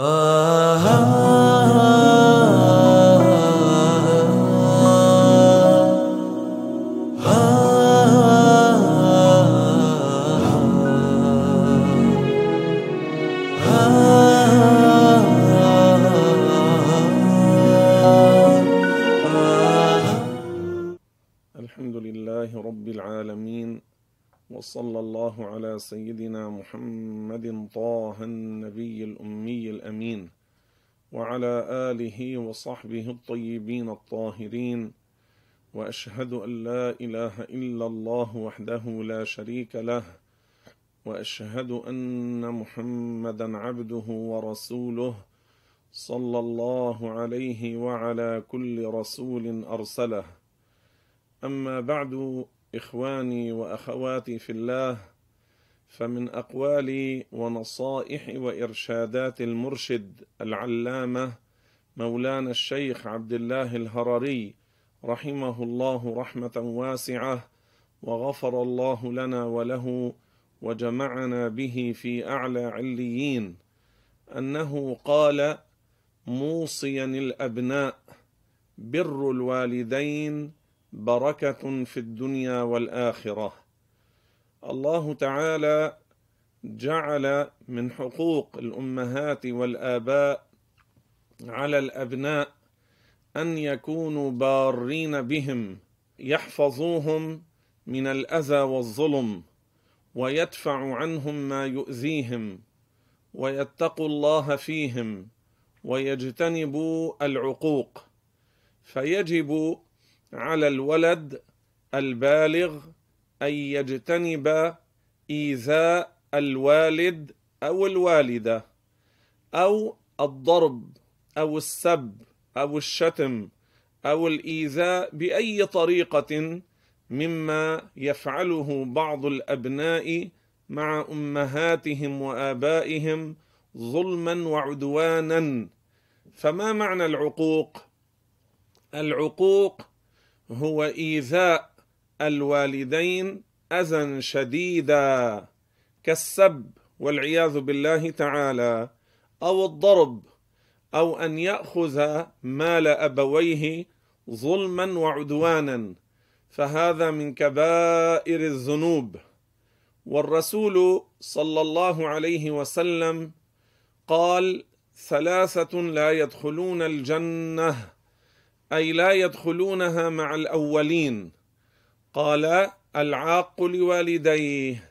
Uh-huh. وعلى آله وصحبه الطيبين الطاهرين وأشهد أن لا إله إلا الله وحده لا شريك له وأشهد أن محمدا عبده ورسوله صلى الله عليه وعلى كل رسول أرسله. أما بعد إخواني وأخواتي في الله فمن أقوال ونصائح وإرشادات المرشد العلامة مولانا الشيخ عبد الله الهرري رحمه الله رحمة واسعة وغفر الله لنا وله وجمعنا به في أعلى عليين أنه قال موصيا الأبناء بر الوالدين بركة في الدنيا والآخرة. الله تعالى جعل من حقوق الأمهات والآباء على الأبناء أن يكونوا بارين بهم يحفظوهم من الأذى والظلم ويدفع عنهم ما يؤذيهم ويتقوا الله فيهم ويجتنبوا العقوق. فيجب على الولد البالغ أن يجتنب إيذاء الوالد أو الوالدة أو الضرب أو السب أو الشتم أو الإيذاء بأي طريقة مما يفعله بعض الأبناء مع أمهاتهم وآبائهم ظلما وعدوانا. فما معنى العقوق؟ العقوق هو إيذاء الوالدين أذى شديدا كالسب والعياذ بالله تعالى أو الضرب أو أن يأخذ مال أبويه ظلما وعدوانا. فهذا من كبائر الذنوب. والرسول صلى الله عليه وسلم قال ثلاثة لا يدخلون الجنة أي لا يدخلونها مع الأولين. قال العاق لوالديه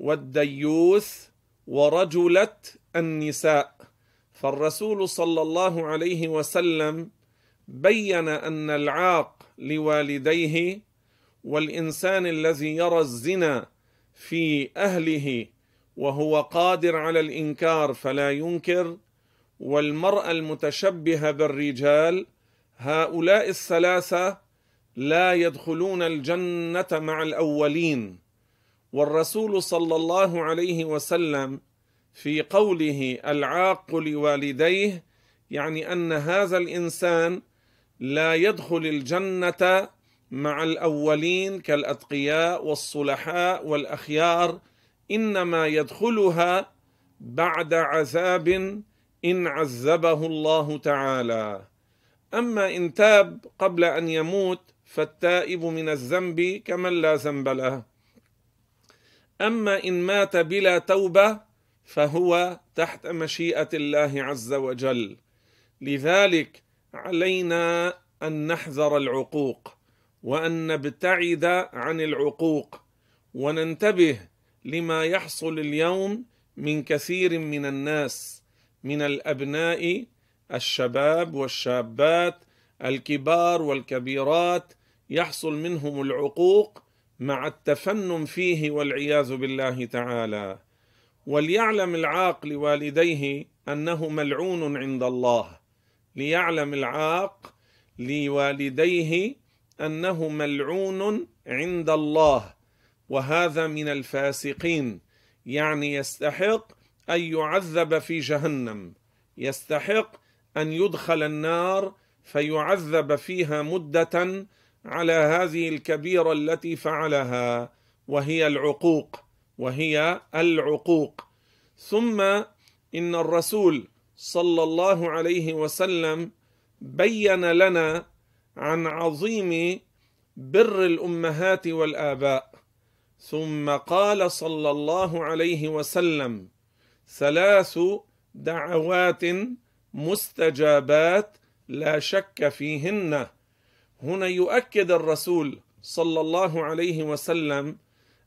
والديوث ورجلة النساء. فالرسول صلى الله عليه وسلم بين أن العاق لوالديه والإنسان الذي يرى الزنا في أهله وهو قادر على الإنكار فلا ينكر والمرأة المتشبهة بالرجال هؤلاء الثلاثة لا يدخلون الجنة مع الأولين. والرسول صلى الله عليه وسلم في قوله العاق لوالديه يعني أن هذا الإنسان لا يدخل الجنة مع الأولين كالأتقياء والصلحاء والأخيار إنما يدخلها بعد عذاب إن عذبه الله تعالى. أما إن تاب قبل أن يموت فالتائب من الذنب كمن لا ذنب له. أما إن مات بلا توبة فهو تحت مشيئة الله عز وجل. لذلك علينا أن نحذر العقوق وأن نبتعد عن العقوق وننتبه لما يحصل اليوم من كثير من الناس من الأبناء الشباب والشابات الكبار والكبيرات يحصل منهم العقوق مع التفنن فيه والعياذ بالله تعالى. وليعلم العاق لوالديه أنه ملعون عند الله. ليعلم العاق لوالديه أنه ملعون عند الله. وهذا من الفاسقين. يعني يستحق أن يعذب في جهنم. يستحق أن يدخل النار فيعذب فيها مدة على هذه الكبيرة التي فعلها وهي العقوق وهي العقوق. ثم إن الرسول صلى الله عليه وسلم بين لنا عن عظيم بر الأمهات والآباء. ثم قال صلى الله عليه وسلم ثلاث دعوات مستجابات لا شك فيهن. هنا يؤكد الرسول صلى الله عليه وسلم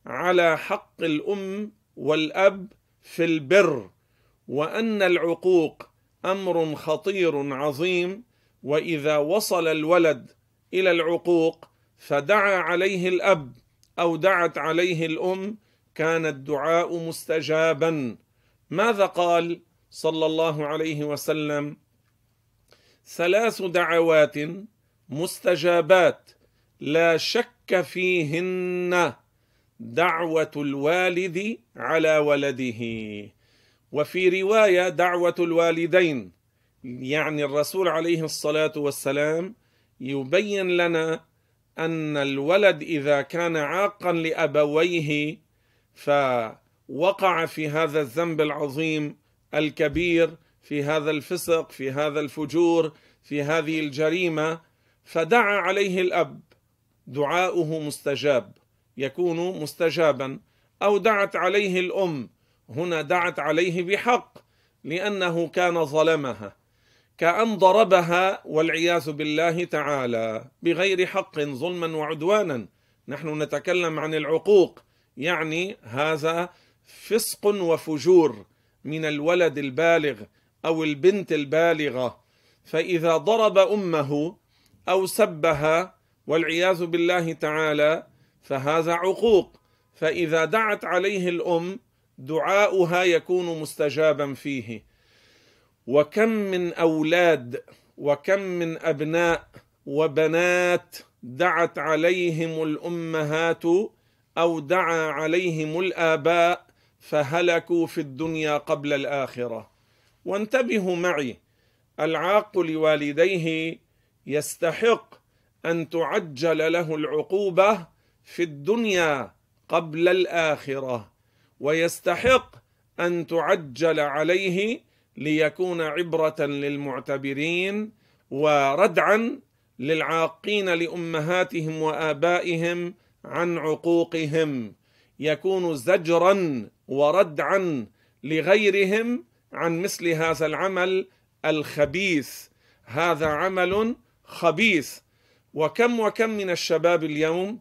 على حق الأم والأب في البر وأن العقوق أمر خطير عظيم وإذا وصل الولد إلى العقوق فدعا عليه الأب أو دعت عليه الأم كان الدعاء مستجابا. ماذا قال صلى الله عليه وسلم؟ ثلاث دعوات مستجابات. لا شك فيهن دعوة الوالد على ولده. وفي رواية دعوة الوالدين يعني الرسول عليه الصلاة والسلام يبين لنا أن الولد إذا كان عاقا لأبويه فوقع في هذا الذنب العظيم الكبير في هذا الفسق في هذا الفجور في هذه الجريمة فدعا عليه الأب دعاؤه مستجاب يكون مستجابا. أو دعت عليه الأم هنا دعت عليه بحق لأنه كان ظلمها كأن ضربها والعياذ بالله تعالى بغير حق ظلما وعدوانا. نحن نتكلم عن العقوق يعني هذا فسق وفجور من الولد البالغ أو البنت البالغة. فإذا ضرب أمه أو سبها والعياذ بالله تعالى فهذا عقوق. فإذا دعت عليه الأم دعاؤها يكون مستجابا فيه. وكم من أولاد وكم من أبناء وبنات دعت عليهم الأمهات أو دعا عليهم الآباء فهلكوا في الدنيا قبل الآخرة. وانتبهوا معي العاق لوالديه يستحق أن تعجل له العقوبة في الدنيا قبل الآخرة ويستحق أن تعجل عليه ليكون عبرة للمعتبرين وردعا للعاقين لأمهاتهم وآبائهم عن عقوقهم. يكون زجرا وردعا لغيرهم عن مثل هذا العمل الخبيث. هذا عمل خبيث وكم وكم من الشباب اليوم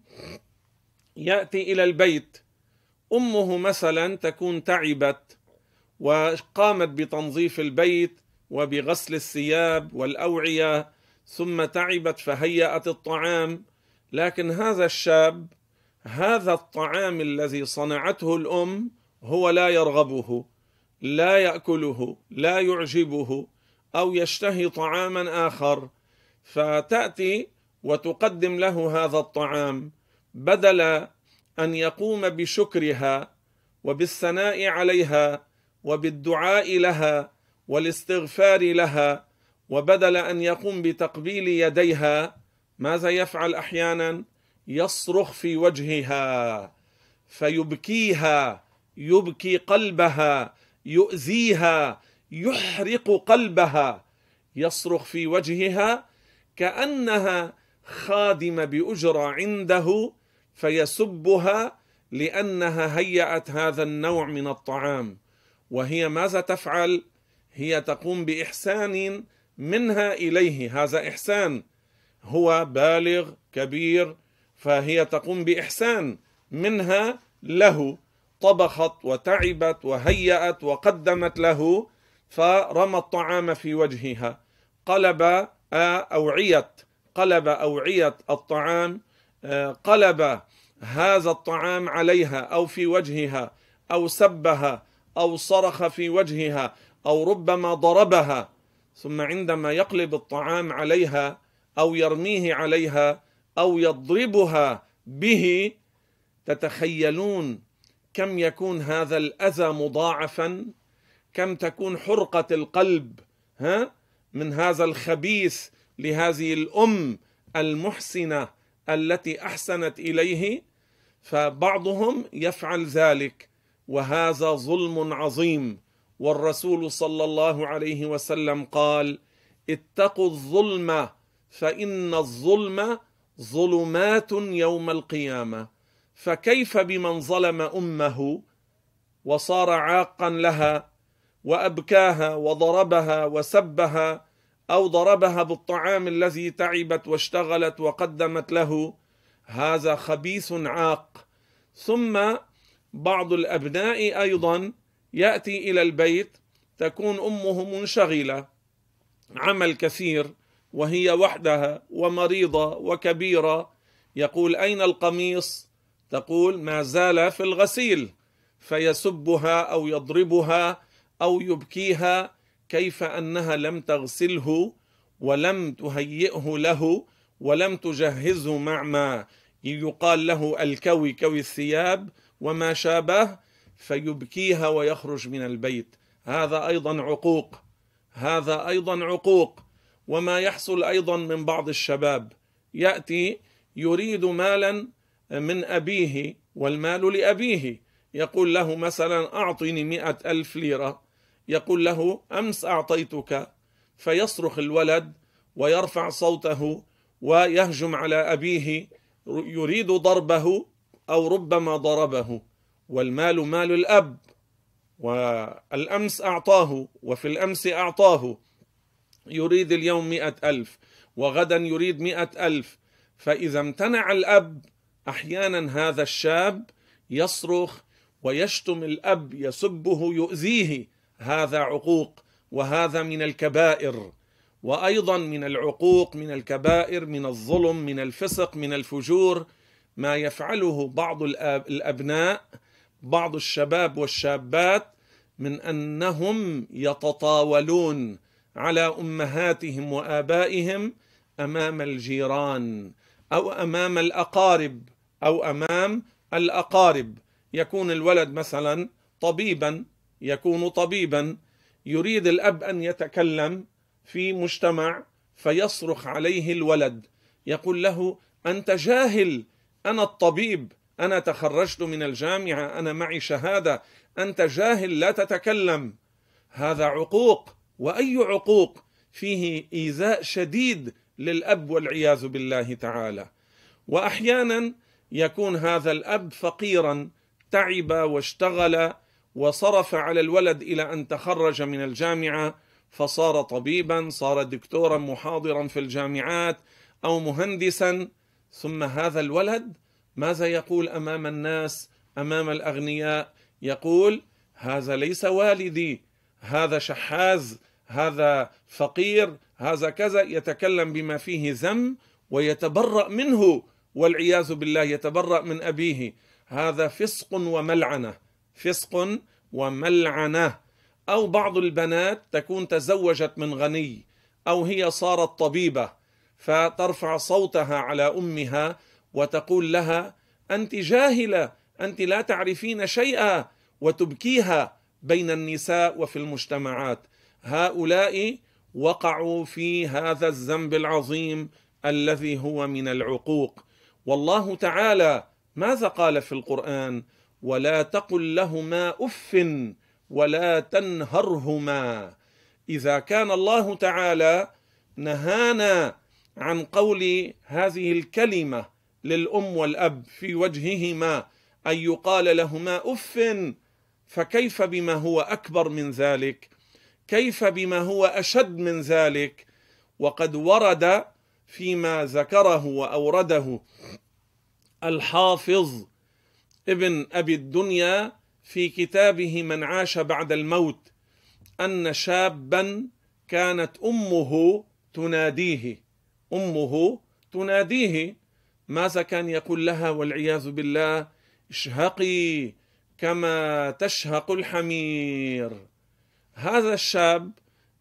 يأتي إلى البيت. أمه مثلا تكون تعبت وقامت بتنظيف البيت وبغسل الثياب والأوعية ثم تعبت فهيأت الطعام. لكن هذا الشاب هذا الطعام الذي صنعته الأم هو لا يرغبه لا يأكله لا يعجبه أو يشتهي طعاما آخر. فتأتي وتقدم له هذا الطعام بدل أن يقوم بشكرها وبالثناء عليها وبالدعاء لها والاستغفار لها وبدل أن يقوم بتقبيل يديها ماذا يفعل أحيانا؟ يصرخ في وجهها فيبكيها يبكي قلبها يؤذيها يحرق قلبها يصرخ في وجهها كأنها خادمة بأجرة عنده فيسبها لأنها هيأت هذا النوع من الطعام. وهي ماذا تفعل؟ هي تقوم بإحسان منها إليه. هذا إحسان هو بالغ كبير فهي تقوم بإحسان منها له. طبخت وتعبت وهيأت وقدمت له فرمى الطعام في وجهها. قلب أوعية قلب أوعية الطعام قلب هذا الطعام عليها أو في وجهها أو سبها أو صرخ في وجهها أو ربما ضربها ثم عندما يقلب الطعام عليها أو يرميه عليها أو يضربها به تتخيلون كم يكون هذا الأذى مضاعفا؟ كم تكون حرقة القلب؟ ها؟ من هذا الخبيث لهذه الأم المحسنة التي أحسنت إليه فبعضهم يفعل ذلك. وهذا ظلم عظيم. والرسول صلى الله عليه وسلم قال اتقوا الظلم فإن الظلم ظلمات يوم القيامة. فكيف بمن ظلم أمه وصار عاقا لها؟ وأبكاها وضربها وسبها أو ضربها بالطعام الذي تعبت واشتغلت وقدمت له. هذا خبيث عاق. ثم بعض الأبناء أيضا يأتي إلى البيت تكون امه منشغلة. عمل كثير وهي وحدها ومريضة وكبيرة. يقول أين القميص؟ تقول ما زال في الغسيل. فيسبها أو يضربها أو يبكيها كيف أنها لم تغسله ولم تهيئه له ولم تجهزه مع ما يقال له الكوي كوي الثياب وما شابه فيبكيها ويخرج من البيت. هذا أيضا عقوق. هذا أيضا عقوق. وما يحصل أيضا من بعض الشباب. يأتي يريد مالا من أبيه والمال لأبيه. يقول له مثلا أعطني مئة ألف ليرة. يقول له أمس أعطيتك فيصرخ الولد ويرفع صوته ويهجم على أبيه يريد ضربه أو ربما ضربه والمال مال الأب والأمس أعطاه وفي الأمس أعطاه يريد اليوم مئة ألف وغدا يريد مئة ألف فإذا امتنع الأب أحيانا هذا الشاب يصرخ ويشتم الأب يسبه يؤذيه هذا عقوق وهذا من الكبائر. وأيضا من العقوق من الكبائر من الظلم من الفسق من الفجور ما يفعله بعض الأبناء بعض الشباب والشابات من أنهم يتطاولون على أمهاتهم وآبائهم أمام الجيران أو أمام الأقارب أو أمام الأقارب. يكون الولد مثلا طبيبا يكون طبيبا يريد الأب أن يتكلم في مجتمع فيصرخ عليه الولد. يقول له أنت جاهل أنا الطبيب أنا تخرجت من الجامعة أنا معي شهادة أنت جاهل لا تتكلم. هذا عقوق وأي عقوق؟ فيه إيذاء شديد للأب والعياذ بالله تعالى. واحيانا يكون هذا الأب فقيرا تعب واشتغل وصرف على الولد إلى أن تخرج من الجامعة فصار طبيبا صار دكتورا محاضرا في الجامعات أو مهندسا. ثم هذا الولد ماذا يقول أمام الناس أمام الأغنياء؟ يقول هذا ليس والدي هذا شحاذ هذا فقير هذا كذا. يتكلم بما فيه ذم ويتبرأ منه والعياذ بالله يتبرأ من أبيه. هذا فسق وملعنة. فسق وملعنة. أو بعض البنات تكون تزوجت من غني أو هي صارت طبيبة فترفع صوتها على أمها وتقول لها أنت جاهلة أنت لا تعرفين شيئا وتبكيها بين النساء وفي المجتمعات. هؤلاء وقعوا في هذا الذنب العظيم الذي هو من العقوق. والله تعالى ماذا قال في القرآن؟ ولا تقل لهما أف ولا تنهرهما. إذا كان الله تعالى نهانا عن قول هذه الكلمة للأم والأب في وجههما أن يقال لهما أف فكيف بما هو أكبر من ذلك؟ كيف بما هو أشد من ذلك؟ وقد ورد فيما ذكره وأورده الحافظ ابن أبي الدنيا في كتابه من عاش بعد الموت أن شابا كانت أمه تناديه أمه تناديه ماذا كان يقول لها والعياذ بالله؟ اشهقي كما تشهق الحمير. هذا الشاب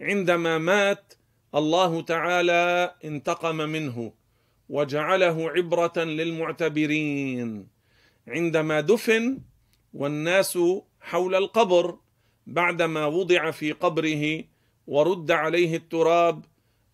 عندما مات الله تعالى انتقم منه وجعله عبرة للمعتبرين. عندما دفن والناس حول القبر بعدما وضع في قبره ورد عليه التراب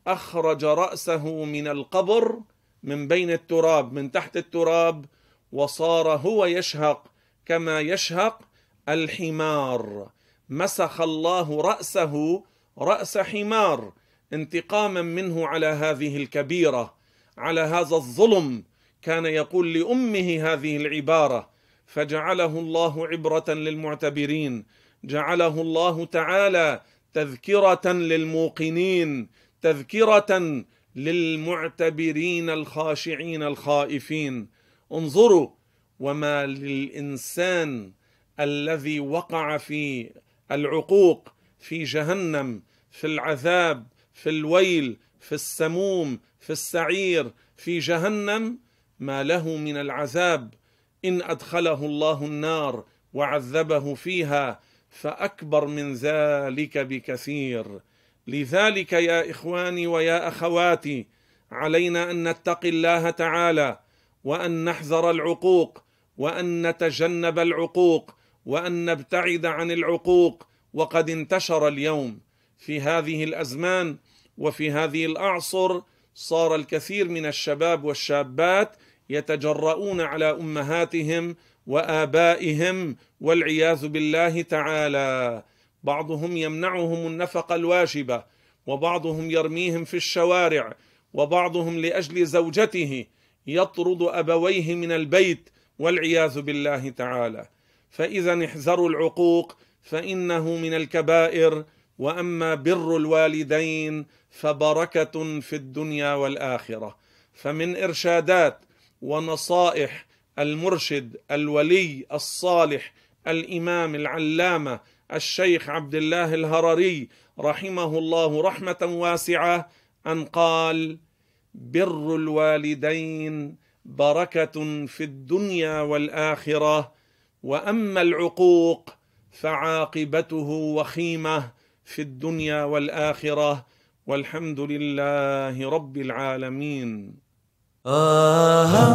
أخرج رأسه من القبر من بين التراب من تحت التراب وصار هو يشهق كما يشهق الحمار. مسخ الله رأسه رأس حمار انتقاما منه على هذه الكبيرة على هذا الظلم. كان يقول لأمه هذه العبارة فجعله الله عبرة للمعتبرين جعله الله تعالى تذكرة للموقنين تذكرة للمعتبرين الخاشعين الخائفين. انظروا وما للإنسان الذي وقع في العقوق في جهنم في العذاب في الويل في السموم في السعير في جهنم ما له من العذاب. إن أدخله الله النار وعذبه فيها فأكبر من ذلك بكثير. لذلك يا إخواني ويا أخواتي علينا أن نتقي الله تعالى وأن نحذر العقوق وأن نتجنب العقوق وأن نبتعد عن العقوق. وقد انتشر اليوم في هذه الأزمان وفي هذه الأعصر صار الكثير من الشباب والشابات يتجرؤون على أمهاتهم وآبائهم والعياذ بالله تعالى. بعضهم يمنعهم النفقه الواجبة وبعضهم يرميهم في الشوارع وبعضهم لأجل زوجته يطرد أبويه من البيت والعياذ بالله تعالى. فإذا احذروا العقوق فإنه من الكبائر. وأما بر الوالدين فبركة في الدنيا والآخرة. فمن إرشادات ونصائح المرشد الولي الصالح الإمام العلامة الشيخ عبد الله الهرري رحمه الله رحمة واسعة أن قال بر الوالدين بركة في الدنيا والآخرة وأما العقوق فعاقبته وخيمة في الدنيا والآخرة. والحمد لله رب العالمين. Uh-huh.